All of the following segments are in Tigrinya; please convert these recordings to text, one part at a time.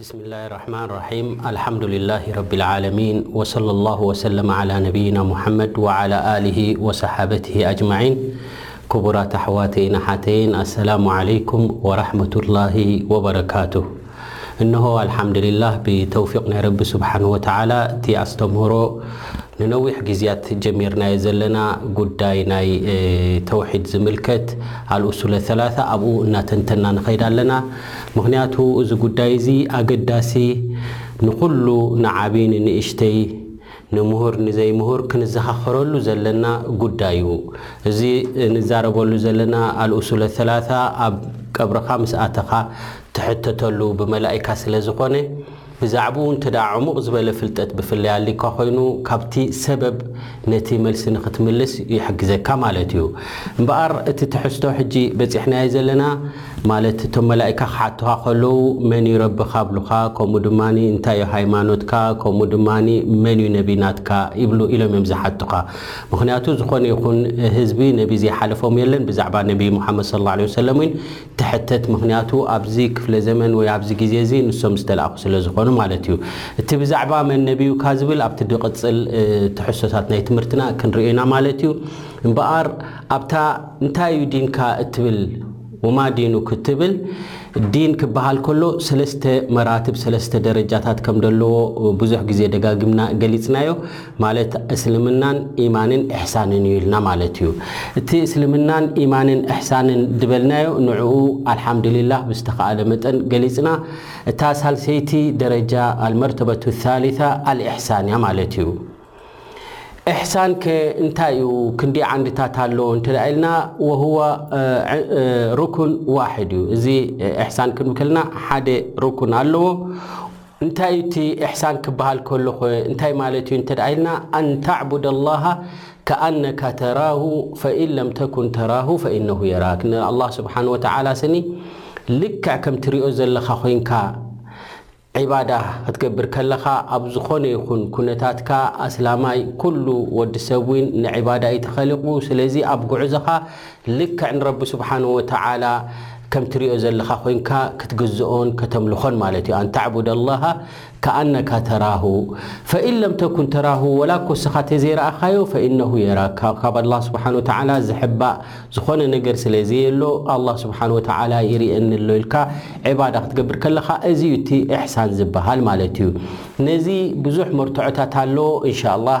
ብስሚላሂ ራሕማን ራሒም ኣልሓምዱሊላሂ ረቢል ዓለሚን ወሰለላሁ ወሰለመ ዓላ ነቢይና ሙሓመድ ወዓላ ኣሊሂ ወሰሓበቲሂ ኣጅማዒን ክቡራት ኣሕዋተይን ኣሓተይን ኣሰላሙ ዓለይኩም ወራሕመቱላሂ ወበረካቱህ እንሆ ኣልሓምዱሊላህ ብተውፊቅ ናይ ረቢ ሱብሓነሁ ወተዓላ እቲ ኣስተምህሮ ንነዊሕ ግዝያት ጀሚርናዮ ዘለና ጉዳይ ናይ ተውሒድ ዝምልከት ኣልኡሱለ ሰላሳ ኣብኡ እናተንተና ንኸይድ ኣለና ምኽንያቱ እዚ ጉዳይ እዚ ኣገዳሲ ንኹሉ ንዓቢ ንንእሽተይ ንሙሁር ንዘይሙሁር ክንዘኻኸረሉ ዘለና ጉዳይ እዩ እዚ ንዛረበሉ ዘለና ኣልኡሱለ ሰላሳ ኣብ ቀብርኻ ምስ ኣተኻ ትሕተተሉ ብመላኢካ ስለዝኾነ ብዛዕብኡ እንተ ዕሙቕ ዝበለ ፍልጠት ብፍላይ ኣልዩካ ኮይኑ ካብቲ ሰበብ ነቲ መልሲ ንክትምልስ ይሕግዘካ ማለት እዩ። እምበኣር እቲ ትሕዝቶ ሕጂ በጺሕናዮ ዘለና ማለት እቶም መላኢካ ክሓቱኻ ከለዉ መን እዩ ረቢ ካብሉኻ ከምኡ ድማ እንታይ እዩ ሃይማኖትካ ከምኡ ድማ መን እዩ ነቢ ናትካ ይብሉ ኢሎም እዮም ዝሓቱኻ ምኽንያቱ ዝኾነ ይኹን ህዝቢ ነቢ ዘይሓለፎም የለን ብዛዕባ ነቢ ሙሓመድ ሰለላሁ ዐለይሂ ወሰለም ትሕተት ምኽንያቱ ኣብዚ ክፍለ ዘመን ወይ ኣብዚ ግዜ እዚ ንሶም ዝተላእኩ ስለ ዝኾኑ ማለት እዩ። እቲ ብዛዕባ መን ነቢዩካ ዝብል ኣብቲ ድቅጽል ትሕዝቶታት ናይ ትምህርትና ክንርእዮ ኢና ማለት እዩ። እምበኣር ኣብታ እንታይ እዩ ዲንካ እትብል ወማ ዲኑክ እትብል ዲን ክበሃል ከሎ ሰለስተ መራትብ ሰለስተ ደረጃታት ከም ደለዎ ብዙሕ ግዜ ደጋጊምና ገሊጽናዮ። ማለት እስልምናን ኢማንን ኢሕሳንን እዩ ኢልና ማለት እዩ። እቲ እስልምናን ኢማንን ኢሕሳንን ድበልናዮ ንዑኡ ኣልሓምድሊላህ ብዝተኻኣለ መጠን ገሊጽና እታ ሳልሰይቲ ደረጃ ኣልመርተበቱ ኣሳሊሳ ኣልኢሕሳን እያ ማለት እዩ። ኢሕሳን ከ እንታይ እዩ ክንደይ ዓንድታት ኣለዎ እንተ ኢልና ወሁወ ሩኩን ዋሕድ እዩ። እዚ ኢሕሳን ክንብል ከለና ሓደ ሩኩን ኣለዎ። እንታይ እዩ እቲ ኢሕሳን ክበሃል ከሎኸ እንታይ ማለት እዩ እንተ ኢልና ኣን ተዕቡደ ላሃ ከኣነካ ተራሁ ፈኢን ለም ተኩን ተራሁ ፈኢነሁ የራክ ንኣላህ ስብሓን ወተዓላ ስኒ ልክዕ ከም ትሪኦ ዘለኻ ኮይንካ ዒባዳ ክትገብር ከለኻ ኣብ ዝኾነ ይኹን ኩነታትካ ኣስላማይ ኩሉ ወዲ ሰብ እውን ንዒባዳ እዩ ተኸሊቑ ስለዚ ኣብ ጉዕዞኻ ልክዕ ንረቢ ስብሓነሁ ወተዓላ ከም ትሪኦ ዘለኻ ኮይንካ ክትግዝኦን ከተምልኾን ማለት እዩ። ኣን ተዕቡደ ኣላሀ ከኣነካ ተራሁ ፈኢን ለም ተኩን ተራሁ ወላ እኮ እስኻ ተዘይረኣኻዮ ፈኢነሁ የራካ ካብ ኣላህ ስብሓነሁ ወተዓላ ዝሕባእ ዝኾነ ነገር ስለዘየሎ ኣላህ ስብሓነሁ ወተዓላ ይሪእየኒ ኣሎ ኢልካ ዒባዳ ክትገብር ከለኻ እዚ እዩ እቲ ኢሕሳን ዝበሃል ማለት እዩ። ነዚ ብዙሕ መርትዖታት ኣሎ እንሻ ኣላህ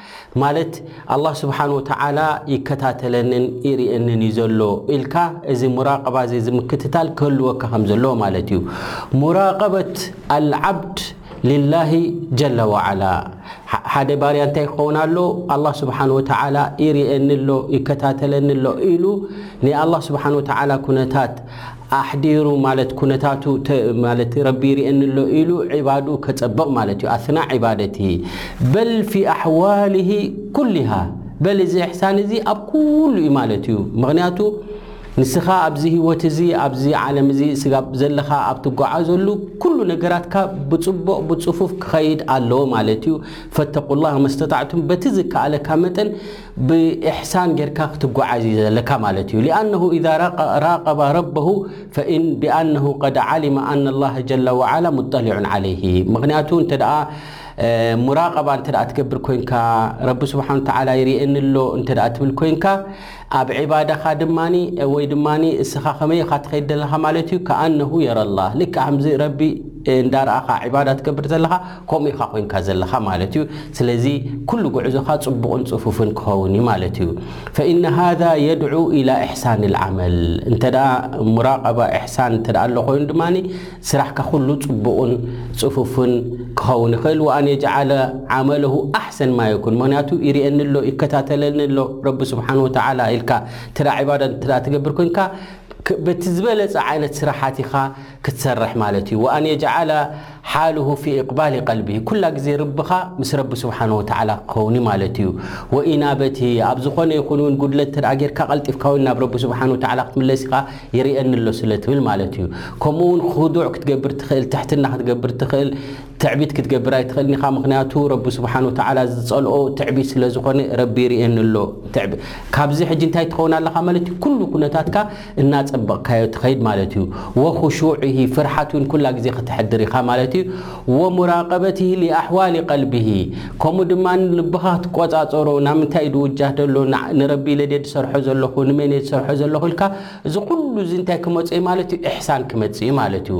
ማለት ኣላህ ስብሓን ወተዓላ ይከታተለንን ይርእየንን እዩ ዘሎ ኢልካ እዚ ሙራቀባ እዚ ዝምክትታል ክህልወካ ከም ዘለዎ ማለት እዩ ሙራቀበት ኣልዓብድ ሊላሂ ጀለ ወዓላ ሓደ ባርያ እንታይ ክኸውን ኣሎ ኣላህ ስብሓን ወተዓላ ይርእየኒ ኣሎ ይከታተለኒ ኣሎ ኢሉ ናይ ኣላህ ስብሓን ወተዓላ ኩነታት ኣሕዲሩ ማለት ኩነታቱ ማለት ረቢ ይርእየኒ ኣሎ ኢሉ ዒባድኡ ከጸብቕ ማለት እዩ። ኣስናእ ዒባደትሂ በል ፊ ኣሕዋልሂ ኩሊሃ በል እዚ ኢሕሳን እዚ ኣብ ኩሉ እዩ ማለት እዩ። ምኽንያቱ ንስኻ ኣብዚ ህይወት እዚ ኣብዚ ዓለም እዚ ስጋብ ዘለኻ ኣብ ትጓዓዘሉ ኩሉ ነገራትካ ብጽቡቕ ብጽፉፍ ክኸይድ ኣለዎ ማለት እዩ። ፈተቁላህ መስተጣዕቱም በቲ ዝከኣለካ መጠን ብእሕሳን ጌርካ ክትጎዓዝ እዩ ዘለካ ማለት እዩ ሊኣነሁ ኢዛ ራቀበ ረበሁ ፈኢን ቢኣነሁ ቀድ ዓሊመ ኣነ ላህ ጀለ ወዓላ ሙጠሊዑን ዓለይሂ ምክንያቱ እንተ ሙራቀባ እንተ ትገብር ኮይንካ ረቢ ስብሓን ተዓላ ይርእየኒ ኣሎ እንተ ትብል ኮይንካ ኣብ ዕባዳኻ ድማ ወይ ድማ እስኻ ከመይ ኻ ትኸይድ ዘለኻ ማለት እዩ ከኣነሁ የረላ ልክዕ ከምዚ ረቢ እንዳረኣኻ ዕባዳ ትገብር ዘለኻ ከምኡ ኢኻ ኮይንካ ዘለኻ ማለት እዩ ስለዚ ኩሉ ጉዕዞኻ ጽቡቕን ጽፉፍን ክኸውን እዩ ማለት እዩ ፈኢነ ሃዛ የድዑ ኢላ ኢሕሳን ልዓመል እንተ ሙራቀባ ኢሕሳን እንተ ኣሎ ኮይኑ ድማ ስራሕካ ኩሉ ጽቡቕን ጽፉፍን ክኸውን ይኽእል ወኣን የጅዓለ ዓመለሁ ኣሕሰን ማ የኩን ምክንያቱ ይርእየኒ ኣሎ ይከታተለኒ ኣሎ ረቢ ስብሓን ወተዓላ ኢልካ ትዳ ዕባዳ ትዳ ትገብር ኮንካ በቲ ዝበለጸ ዓይነት ስራሓት ኢኻ ክትሰርሕ ማለት እዩ ወኣን የጅዓለ ሓልሁ ፊ ኢቅባሊ ቀልብሂ ኩላ ግዜ ርብኻ ምስ ረቢ ስብሓነሁ ወተዓላ ክኸውን እዩ ማለት እዩ ወኢናበትሂ ኣብ ዝኾነ ይኹን እውን ጉድለት እንተድኣ ጌርካ ቀልጢፍካ እውን ናብ ረቢ ስብሓነሁ ወተዓላ ክትምለስ ኢኻ ይርእየኒ ኣሎ ስለ ትብል ማለት እዩ ከምኡ እውን ኹዱዕ ክትገብር ትኽእል ትሕትና ክትገብር ትኽእል ትዕቢት ክትገብር ኣይትኽእልን ኢኻ ምኽንያቱ ረቢ ስብሓን ወተዓላ ዝፀልኦ ትዕቢት ስለ ዝኾነ ረቢ ይርእየኒ ኣሎ ካብዚ ሕጂ እንታይ ትኸውን ኣለኻ ማለት እዩ ኩሉ ኩነታትካ እናፀበቕካዮ ትኸይድ ማለት እዩ ወኹሹዕሂ ፍርሓት እውን ኩላ ግዜ ክተሕድር ኢኻ ማለት እዩ ወሙራቀበትሂ ሊኣሕዋሊ ቀልብሂ ከምኡ ድማ ልብኻ ክትቆፃፀሮ ናብ ምንታይ እዩ ድውጃህ ደሎ ንረቢ ኢለ ድየ ዝሰርሖ ዘለኹ ንመን እየ ዝሰርሖ ዘለኹ ኢልካ እዚ ኩሉ እዚ እንታይ ክመፅእ ማለት እዩ ኢሕሳን ክመፅእ ማለት እዩ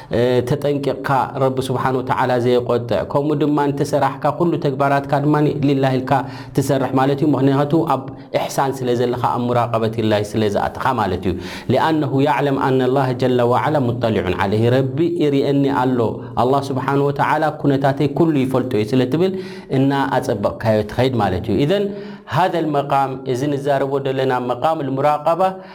ተጠንቂቕካ ረቢ ስብሓን ወተዓላ ዘየቆጥዕ ከምኡ ድማ እቲ ሰራሕካ ኩሉ ተግባራትካ ድማ ሊላህ ኢልካ ትሰርሕ ማለት እዩ ምክንያቱ ኣብ እሕሳን ስለ ዘለካ ኣብ ሙራቀበት ሊላህ ስለ ዝኣትኻ ማለት እዩ ሊኣነሁ ያዕለም ኣነ ላህ ጀለ ወዓላ ሙጠሊዑን ዓለይህ ረቢ ይርየኒ ኣሎ ኣላ ስብሓን ወተዓላ ኩነታተይ ኩሉ ይፈልጦ እዩ ስለ ትብል እና ኣፀበቕካዮ ትኸይድ ማለት እዩ ኢዘን ሃዘ ልመቃም እዚ ንዛረቦ ዘለና መቃም ልሙራቀባ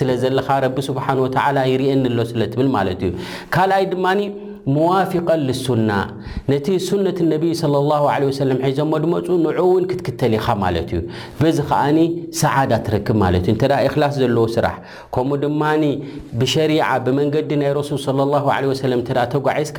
ስለ ዘለኻ ረቢ ስብሓን ወተዓላ ይርእየኒ ኣሎ ስለ ትብል ማለት እዩ ካልኣይ ድማ መዋፊቀን ልሱና ነቲ ሱነት ነቢይ صለ ላሁ ለ ወሰለም ሒዘሞ ድመፁ ንዑ እውን ክትክተል ኢኻ ማለት እዩ በዚ ከዓኒ ሰዓዳ ትረክብ ማለት እዩ እንተ ኢክላስ ዘለዎ ስራሕ ከምኡ ድማ ብሸሪዓ ብመንገዲ ናይ ረሱል صለ ላሁ ለ ወሰለም እተ ተጓዒዝካ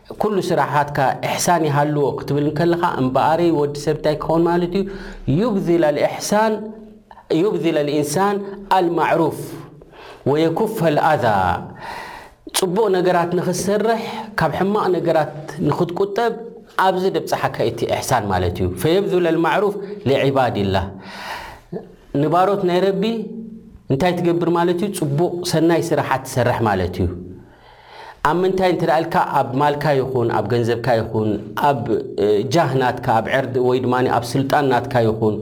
ኩሉ ስራሓትካ እሕሳን ይሃልዎ ክትብል እንከለኻ እምበኣርይ ወዲ ሰብ እንታይ ክኸውን ማለት እዩ ዩብዚል ኣልእሕሳን ዩብዚል ኣልኢንሳን ኣልማዕሩፍ ወየኩፍ ኣልኣዛ ጽቡቕ ነገራት ንኽትሰርሕ ካብ ሕማቕ ነገራት ንኽትቁጠብ ኣብዚ ደብጽሓካ እዩ እቲ እሕሳን ማለት እዩ ፈየብዙል ኣልማዕሩፍ ሊዕባድላህ ንባሮት ናይ ረቢ እንታይ ትገብር ማለት እዩ ጽቡቕ ሰናይ ስራሓት ትሰርሕ ማለት እዩ ኣብ ምንታይ እንተ ኢልካ ኣብ ማልካ ይኹን ኣብ ገንዘብካ ይኹን ኣብ ጃህ ናትካ ኣብ ዕርድ ወይ ድማ ኣብ ስልጣን ናትካ ይኹን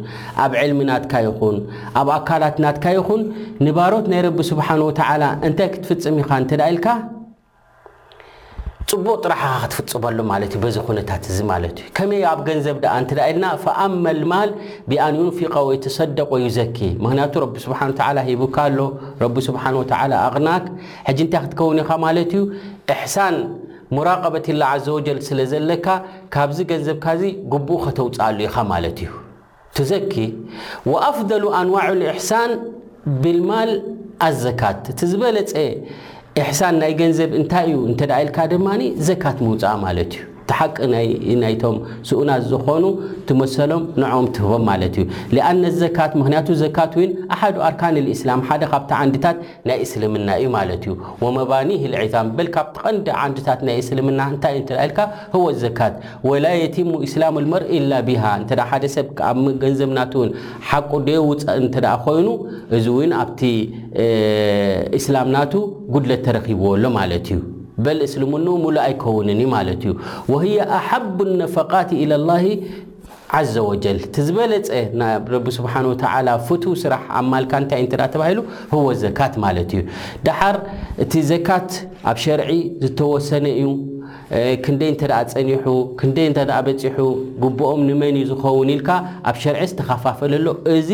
ኣብ ዕልሚ ናትካ ይኹን ኣብ ኣካላት ናትካ ይኹን ንባሮት ናይ ረቢ ስብሓን ወተዓላ እንታይ ክትፍፅም ኢኻ እንተ ኢልካ ፅቡቕ ጥራሕ ኻ ክትፍፅመሉ ማለት እዩ በዚ ኩነታት እዚ ማለት እዩ ከመይ ኣብ ገንዘብ ደኣ እንተ ኢልና ፈኣመልማል ብኣን ዩንፊቀ ወይ ተሰደቅ ወዩዘኪ ምክንያቱ ረቢ ስብሓን ወተዓላ ሂቡካ ኣሎ ረቢ ስብሓን ወተዓላ ኣቕናክ ሕጂ እንታይ ክትከውን ኢኻ ማለት እዩ እሕሳን ሙራቀበት ላህ ዓዘወጀል ስለ ዘለካ ካብዚ ገንዘብካ እዚ ግቡኡ ከተውጽኣሉ ኢኻ ማለት እዩ ትዘኪ ወኣፍደሉ ኣንዋዑ ልእሕሳን ብልማል ኣዘካት እቲ ዝበለጸ እሕሳን ናይ ገንዘብ እንታይ እዩ እንተ ኢልካ ድማ ዘካት ምውጻእ ማለት እዩ እቲ ሓቂ ናይቶም ስኡናት ዝኾኑ እቲ መሰሎም ንዕኦም ትህቦም ማለት እዩ። ሊኣነ ዘካት ምኽንያቱ ዘካት እውን ኣሓዱ ኣርካን ልእስላም ሓደ ካብቲ ዓንድታት ናይ እስልምና እዩ ማለት እዩ። ወመባኒህ ልዒዛም በል ካብቲ ቀንዲ ዓንድታት ናይ እስልምና እንታይ እዩ እንተ ኢልካ ህወ ዘካት ወላ የቲሙ ኢስላም ልመር ኢላ ቢሃ እንተ ሓደ ሰብ ካብ ገንዘብ ናቱ እውን ሓቁ ደየውፀእ እንተ ኮይኑ እዚ እውን ኣብቲ እስላም ናቱ ጉድለት ተረኺብዎ ኣሎ ማለት እዩ። በል እስልምንኡ ሙሉእ ኣይከውንን እዩ ማለት እዩ። ወህየ ኣሓቡ ነፈቃት ኢለላሂ ዓዘ ወጀል እቲ ዝበለፀ ናብ ረቢ ስብሓነ ወተዓላ ፍትው ስራሕ ኣብ ማልካ እንታይ እንተ ተባሂሉ ህወ ዘካት ማለት እዩ። ደሓር እቲ ዘካት ኣብ ሸርዒ ዝተወሰነ እዩ። ክንደይ እንተ ፀኒሑ ክንደይ እንተ በፂሑ ግቡኦም ንመን እዩ ዝኸውን ኢልካ ኣብ ሸርዒ ዝተኸፋፈለ ኣሎ እዚ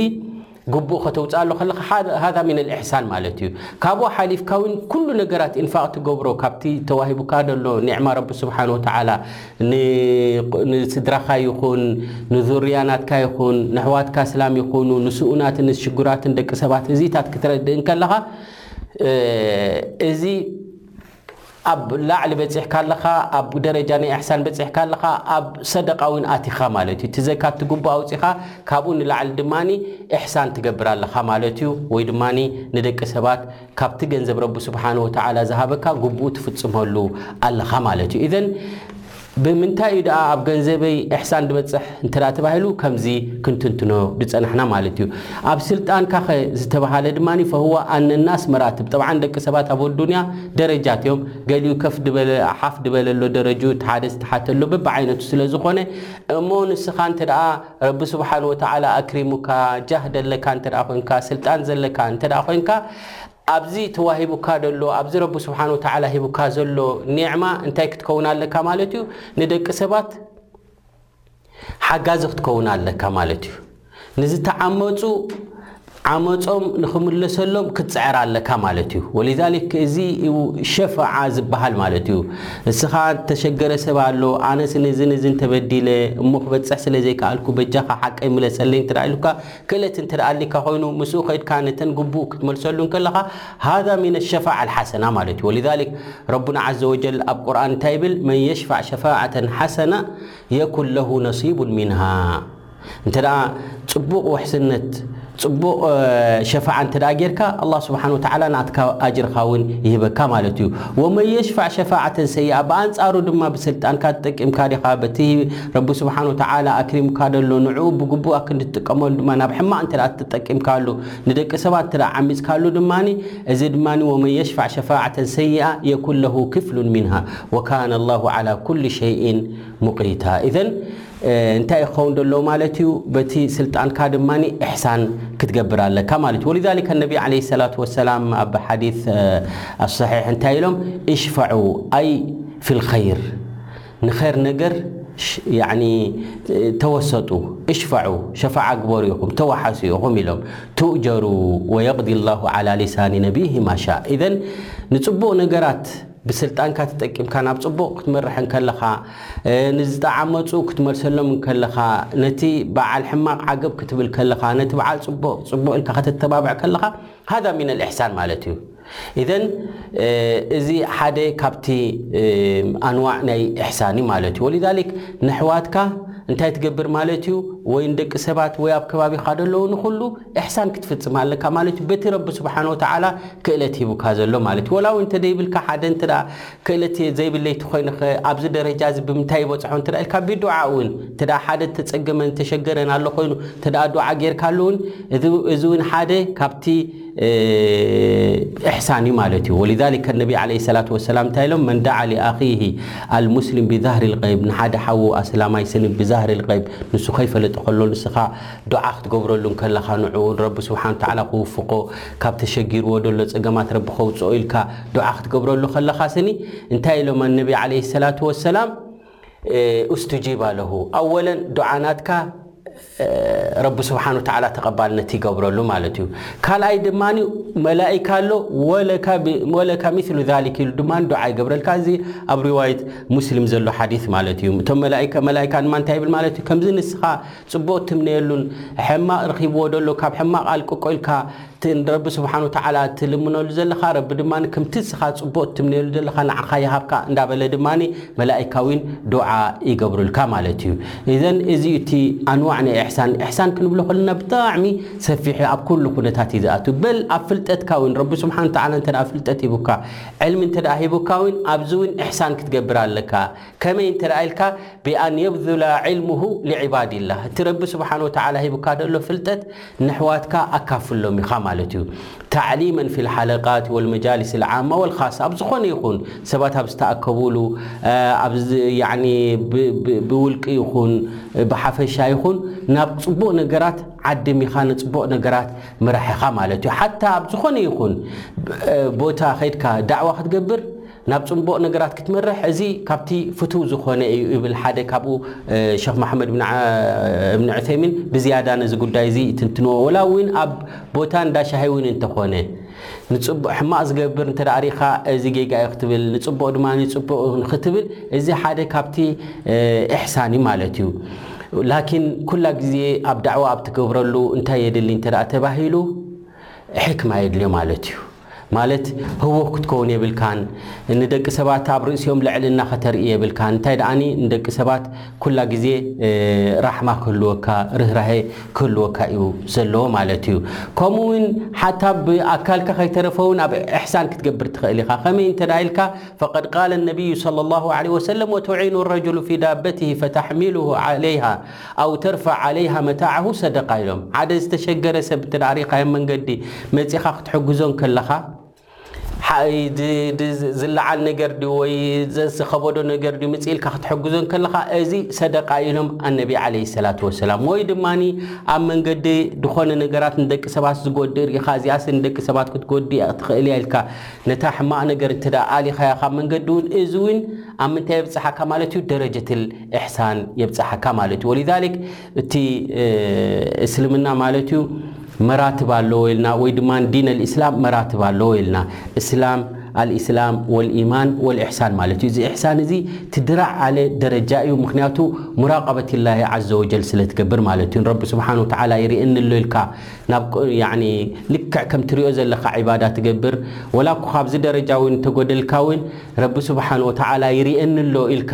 ግቡእ ከተውጽኣሉ ከለኻ ሃ- ሃዛ ሚነል ኢሕሳን ማለት እዩ ካብኡ ሓሊፍካ እውን ኩሉ ነገራት ኢንፋቅ ትገብሮ ካብቲ ተዋሂቡካ ዘሎ ኒዕማ ረቢ ስብሓን ወተዓላ ን- ንስድራኻ ይኹን ንዙርያ ናትካ ይኹን ንሕዋትካ ስላም ይኹኑ ንስኡናትን ንሽጉራትን ደቂ ሰባት እዚታት ክትረድእ እንከለኻ እ፣ እዚ ኣብ ላዕሊ በጺሕካ ኣለኻ ኣብ ደረጃ ናይ ኢሕሳን በጺሕካ ኣለኻ ኣብ ሰደቃ እውን ኣቲኻ ማለት እዩ እቲ ዘካት ትግብኦ ኣውጺኻ ካብኡ ንላዕሊ ድማ ኢሕሳን ትገብር ኣለኻ ማለት እዩ ወይ ድማ ንደቂ ሰባት ካብቲ ገንዘብ ረቢ ስብሓን ወተዓላ ዝሃበካ ግቡኡ ትፍጽመሉ ኣለኻ ማለት እዩ ኢዘን ብምንታይ እዩ ደኣ ኣብ ገንዘበይ እሕሳን ድበጽሕ እንተ ተባሂሉ ከምዚ ክንትንትኖ ድጸናሕና ማለት እዩ። ኣብ ስልጣንካኸ ዝተበሃለ ድማ ፈህዋ ኣነ ናስ መራትብ ጠብዓን ደቂ ሰባት ኣብ ኣዱንያ ደረጃት እዮም ገሊኡ ከፍ ድበለ ሓፍ ድበለ ኣሎ ደረጅኡ እቲ ሓደ ዝተሓተ ኣሎ በብዓይነቱ ስለ ዝኾነ እሞ ንስኻ እንተ ረቢ ስብሓን ወተዓላ ኣክሪሙካ ጃህ ደለካ እንተ ኮንካ ስልጣን ዘለካ እንተ ኮንካ ኣብዚ ተዋሂቡካ ዘሎ ኣብዚ ረቢ ስብሓን ወተዓላ ሂቡካ ዘሎ ኒዕማ እንታይ ክትከውን ኣለካ ማለት እዩ ንደቂ ሰባት ሓጋዚ ክትከውን ኣለካ ማለት እዩ ንዝተዓመፁ ዓመፆም ንክምለሰሎም ክትፅዕር ኣለካ ማለት እዩ ወሊዛሊክ እዚ እዩ ሸፈዓ ዝበሃል ማለት እዩ እስኻ ተሸገረ ሰብ ኣሎ ኣነስ ንዝን እዝን ተበዲለ እሞ ክበፅሕ ስለ ዘይከኣልኩ በጃኻ ሓቀይ ምለሰለይ እንተ ኢሉካ ክእለት እንተ ኣሊካ ኮይኑ ምስኡ ከድካ ነተን ግቡእ ክትመልሰሉ እንከለኻ ሃዛ ሚነ ሸፋዓ ኣልሓሰና ማለት እዩ ወሊዛሊክ ረቡና ዓዘ ወጀል ኣብ ቁርኣን እንታይ ይብል መን የሽፋዕ ሸፋዓተን ሓሰና የኩን ለሁ ነሲቡን ሚንሃ እንተ ጽቡቕ ውሕስነት ጽቡቕ ሸፋዓ እንተ ጌርካ ኣላ ስብሓን ወተዓላ ናትካ ኣጅርኻ እውን ይህበካ ማለት እዩ ወመን የሽፋዕ ሸፋዓተን ሰይኣ ብኣንጻሩ ድማ ብስልጣንካ ተጠቂምካ ዲኻ በቲ ረቢ ስብሓን ወተዓላ ኣክሪሙካ ዶ ኣሎ? ንዕኡ ብግቡእ ኣክንዲ ትጥቀመሉ ድማ ናብ ሕማቕ እንተ ደኣ ተጠቂምካሉ፣ ንደቂ ሰባት እንተ ደኣ ዓሚጽካሉ ድማ፣ እዚ ድማ ወመን የሽፋዕ ሸፋዐተን ሰይኣ የኩን ለሁ ክፍሉን ሚንሃ ወካነ ኣላሁ ዓላ ኩሊ ሸይኢን ሙቒታ። ኢዘን እንታይ እዩ ክኸውን ደለዎ ማለት እዩ? በቲ ስልጣንካ ድማ ኢሕሳን ክትገብር ኣለካ ማለት እዩ። ወሊዛሊከ ነቢ ዓለይሂ ሰላቱ ወሰላም ኣብ ሓዲስ ኣስሰሒሕ እንታይ ኢሎም? ኢሽፈዑ ኣይ ፊል ኸይር ንኸር ነገር ያዕኒ ተወሰጡ፣ እሽፋዑ፣ ሸፋዓ ግበሩ ኢኹም፣ ተወሓሱ ኢኹም ኢሎም። ትኡጀሩ ወየቕዲ ኣላሁ ዓላ ሊሳኒ ነቢይሂ ማ ሻእ። ኢዘን ንጽቡቕ ነገራት ብስልጣንካ ተጠቂምካ ናብ ጽቡቕ ክትመርሕ እንከለኻ፣ ንዝተዓመጹ ክትመልሰሎም እንከለኻ፣ ነቲ በዓል ሕማቕ ዓገብ ክትብል ከለኻ፣ ነቲ በዓል ጽቡቕ ጽቡቕ ኢልካ ከተተባብዕ ከለኻ፣ ሃዛ ሚነል ኢሕሳን ማለት እዩ። ኢዘን እዚ ሓደ ካብቲ ኣንዋዕ ናይ ኢሕሳን እዩ ማለት እዩ። ወሊዛሊክ ነሕዋትካ እንታይ ትገብር ማለት እዩ ወይ ንደቂ ሰባት ወይ ኣብ ከባቢኻ ደለዉ ንኹሉ ኢሕሳን ክትፍጽም ኣለካ ማለት እዩ። በቲ ረቢ ስብሓን ወተዓላ ክእለት ሂቡካ ዘሎ ማለት እዩ። ወላ እውን እንተደይብልካ ሓደ እንተ ክእለት ዘይብለይ ተኾይነኸ ኣብዚ ደረጃ እዚ ብምንታይ ይበጽሖ እንተ ኢልካ ብዱዓ እውን እንተ ሓደ ተጸገመን ተሸገረን ኣሎ ኮይኑ እንተ ዱዓ ጌርካሉ እውን እዚ እውን ሓደ ካብቲ እሕሳን እዩ ማለት እዩ ወሊዛሊከ ነቢ ዓለይሂ ሰላቱ ወሰላም እንታይ ኢሎም መን ደዓ ሊኣኺሂ ኣልሙስሊም ብዛህሪ ልቀይብ ንሓደ ሓዉ ኣስላማይ ስኒ ብዛህሪ ልቀይብ ንሱ ከይፈለጠ ከሎ ንስኻ ዱዓ ክትገብረሉ እንከለኻ ንዕኡ ረቢ ስብሓን ተዓላ ክውፍቆ ካብ ተሸጊርዎ ደሎ ጸገማት ረቢ ከውጽኦ ኢልካ ዱዓ ክትገብረሉ ከለኻ ስኒ እንታይ ኢሎም ኣነቢ ዓለይሂ ሰላቱ ወሰላም እስቱጂባ ለሁ ኣወለን ዱዓ ናትካ ረቢ ስብሓን ወተዓላ ተቐባልነት ይገብረሉ ማለት እዩ ካልኣይ ድማ መላኢካ ኣሎ ወለካ ሚስሉ ዛሊክ ኢሉ ድማ ዱዓ ይገብረልካ እዚ ኣብ ሪዋየት ሙስሊም ዘሎ ሓዲት ማለት እዩ እቶም መላኢካ መላኢካ ድማ እንታይ ይብል ማለት እዩ ከምዚ ንስኻ ጽቡቅ እትምነየሉን ሕማቅ ረኪብዎ ደሎ ካብ ሕማቅ ኣልቅቆ ኢልካ እቲ ንረቢ ስብሓን ወተዓላ ትልምነሉ ዘለካ ረቢ ድማ ከምቲ ንስካ ጽቡቅ እትምነየሉ ዘለካ ንዓካ ይሃብካ እንዳበለ ድማ መላኢካ ዊን ዱዓ ይገብሩልካ ማለት እዩ እዘን እዚ እዩ እቲ ኣንዋዕ ናይ ኢሕሳን ኢሕሳን ክንብሎ ከለና ብጣዕሚ ሰፊሕ እዩ ኣብ ኩሉ ኩነታት እዩ ዝኣቱ በል ኣብ ፍልጠትካ ዊን ረቢ ስብሓን ወተዓላ እንተ ፍልጠት ሂቡካ ዕልሚ እንተ ሂቡካ ዊን ኣብዚ ዊን ኢሕሳን ክትገብር ኣለካ ከመይ እንተ ኢልካ ብኣን የብዙላ ዒልሙሁ ሊዕባዲላህ እቲ ረቢ ስብሓን ወተዓላ ሂቡካ ደሎ ፍልጠት ንሕዋትካ ኣካፍሎም ኢኻ ማለት እዩ ታዕሊመን ፊ ልሓለቃት ወልመጃሊስ ልዓማ ወልኻሳ ኣብ ዝኾነ ይኹን ሰባት ኣብ ዝተኣከቡሉ ብውልቂ ይኹን ብሓፈሻ ይኹን ናብ ፅቡቕ ነገራት ዓድም ኢኻ ንፅቡቕ ነገራት ምራሕ ኢኻ ማለት እዩ ሓታ ኣብ ዝኾነ ይኹን ቦታ ከድካ ዳዕዋ ክትገብር ናብ ጽቡቕ ነገራት ክትመርሕ እዚ ካብቲ ፍቱው ዝኾነ እዩ ይብል ሓደ ካብኡ ሸኽ መሓመድ እብኒ ዑሰይሚን ብዝያዳ ነዚ ጉዳይ እዚ ይትንትንዎ ወላ እውን ኣብ ቦታ እንዳ ሻሂ እውን እንተኾነ ንጽቡቕ ሕማቕ ዝገብር እንተ ሪኻ እዚ ጌጋ እዩ ክትብል ንጽቡቕ ድማ ንጽቡቕ ንክትብል እዚ ሓደ ካብቲ ኢሕሳን እዩ ማለት እዩ ላኪን ኩላ ግዜ ኣብ ዳዕዋ ኣብ ትገብረሉ እንታይ የድሊ እንተ ተባሂሉ ሕክማ የድልዮ ማለት እዩ ማለት ህዉኽ ክትከዉን የብልካን ንደቂ ሰባት ኣብ ርእሲኦም ልዕልና ከተርኢ የብልካን እንታይ ደኣኒ ንደቂ ሰባት ኩላ ግዜ ራሕማ ክህልወካ ርህራሄ ክህልወካ እዩ ዘለዎ ማለት እዩ ከምኡ ውን ሓታ ብ ኣካልካ ከይተረፈ ውን ኣብ ኢሕሳን ክትገብር ትኽእል ኢኻ ከመይ እንተ ኢልካ ፈቀድ ቃለ ነቢዩ ሰለላሁ ዐለይሂ ወሰለም ወቱዒኑ ረጁሉ ፊ ዳበቲሂ ፈተሕሚሉሁ ዐለይሃ ኣው ተርፋዕ ዓለይሃ መታዕሁ ሰደቃ ኢሎም ሓደ ዝተሸገረ ሰብ እንተ ሪእኻዮም መንገዲ መጺኻ ክትሕግዞ እንከለኻ ዝለዓል ነገር ድዩ ወይ ዝኸበዶ ነገር ድዩ ምጽ ኢልካ ክትሕግዞ እንከለኻ እዚ ሰደቃ ኢሎም ኣነቢ ዓለይ ሰላት ወሰላም ወይ ድማ ኣብ መንገዲ ዝኾነ ነገራት ንደቂ ሰባት ዝጎድእ ርኢኻ እዚኣስ ንደቂ ሰባት ክትጎድእ ትኽእል እያ ኢልካ ነታ ሕማቕ ነገር እንተ ኣሊኻያ ካብ መንገዲ እውን እዚ እውን ኣብ ምንታይ የብጽሓካ ማለት እዩ ደረጀትል ኢሕሳን የብጽሓካ ማለት እዩ። ወሊዛሊክ እቲ እስልምና ማለት እዩ መራትብ ኣለዎ ኢልና ወይ ድማ ዲን ኣልእስላም መራትብ ኣለዎ ኢልና እስላም ኣልእስላም ወልኢማን ወልኢሕሳን ማለት እዩ። እዚ ኢሕሳን እዚ ትድራዕ ኣለ ደረጃ እዩ። ምክንያቱ ሙራቀበት ላሂ ዓዘ ወጀል ስለ ትገብር ማለት እዩ። ረቢ ስብሓን ወተዓላ ይርእየኒ ኣሎ ኢልካ ናብ ያኒ ልክዕ ከም ትሪኦ ዘለካ ዒባዳ ትገብር ወላ እኮ ካብዚ ደረጃ እውን እንተጎደልካ እውን ረቢ ስብሓን ወተዓላ ይርእየኒ ኣሎ ኢልካ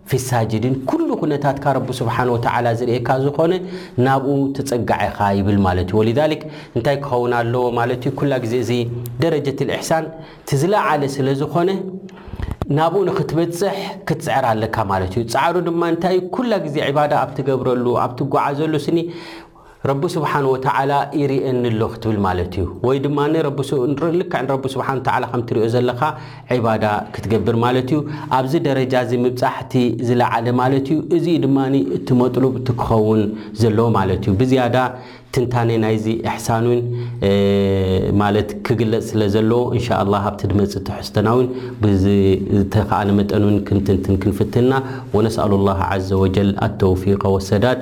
ፊሳጅድን ኩሉ ኩነታትካ ረቢ ስብሓነሁ ወተዓላ ዝርእየካ ዝኾነ ናብኡ ትጽጋዕ ኢኻ ይብል ማለት እዩ። ወሊዛሊክ እንታይ ክኸውን ኣለዎ ማለት እዩ ኩላ ግዜ እዚ ደረጀትል ኢሕሳን እቲ ዝለዓለ ስለ ዝኾነ ናብኡ ንኽትበጽሕ ክትጽዕር ኣለካ ማለት እዩ። ጻዕሩ ድማ እንታይ እዩ ኩላ ግዜ ዒባዳ ኣብ ትገብረሉ ኣብ ትጓዓዘሉ ስኒ ረቢ ስብሓን ወተዓላ ይርእየኒ ኣሎ ክትብል ማለት እዩ። ወይ ድማ ረቢ ሱ ልክዕ ንረቢ ስብሓን ወተዓላ ከም ትሪኦ ዘለኻ ዒባዳ ክትገብር ማለት እዩ። ኣብዚ ደረጃ እዚ ምብጻሕ እቲ ዝለዓለ ማለት እዩ። እዚ እዩ ድማ እቲ መጥሉብ እቲ ክኸውን ዘለዎ ማለት እዩ። ብዝያዳ ትንታኔ ናይዚ ኢሕሳን እውን ማለት ክግለጽ ስለ ዘለዎ እንሻ ኣላህ ኣብቲ ድመጽእ ትሕዝቶና እውን ብዝተኻእለ መጠን እውን ክንትንትን ክንፍትን ኢና። ወነስኣሉ ላህ ዓዘ ወጀል ኣተውፊቀ ወሰዳድ።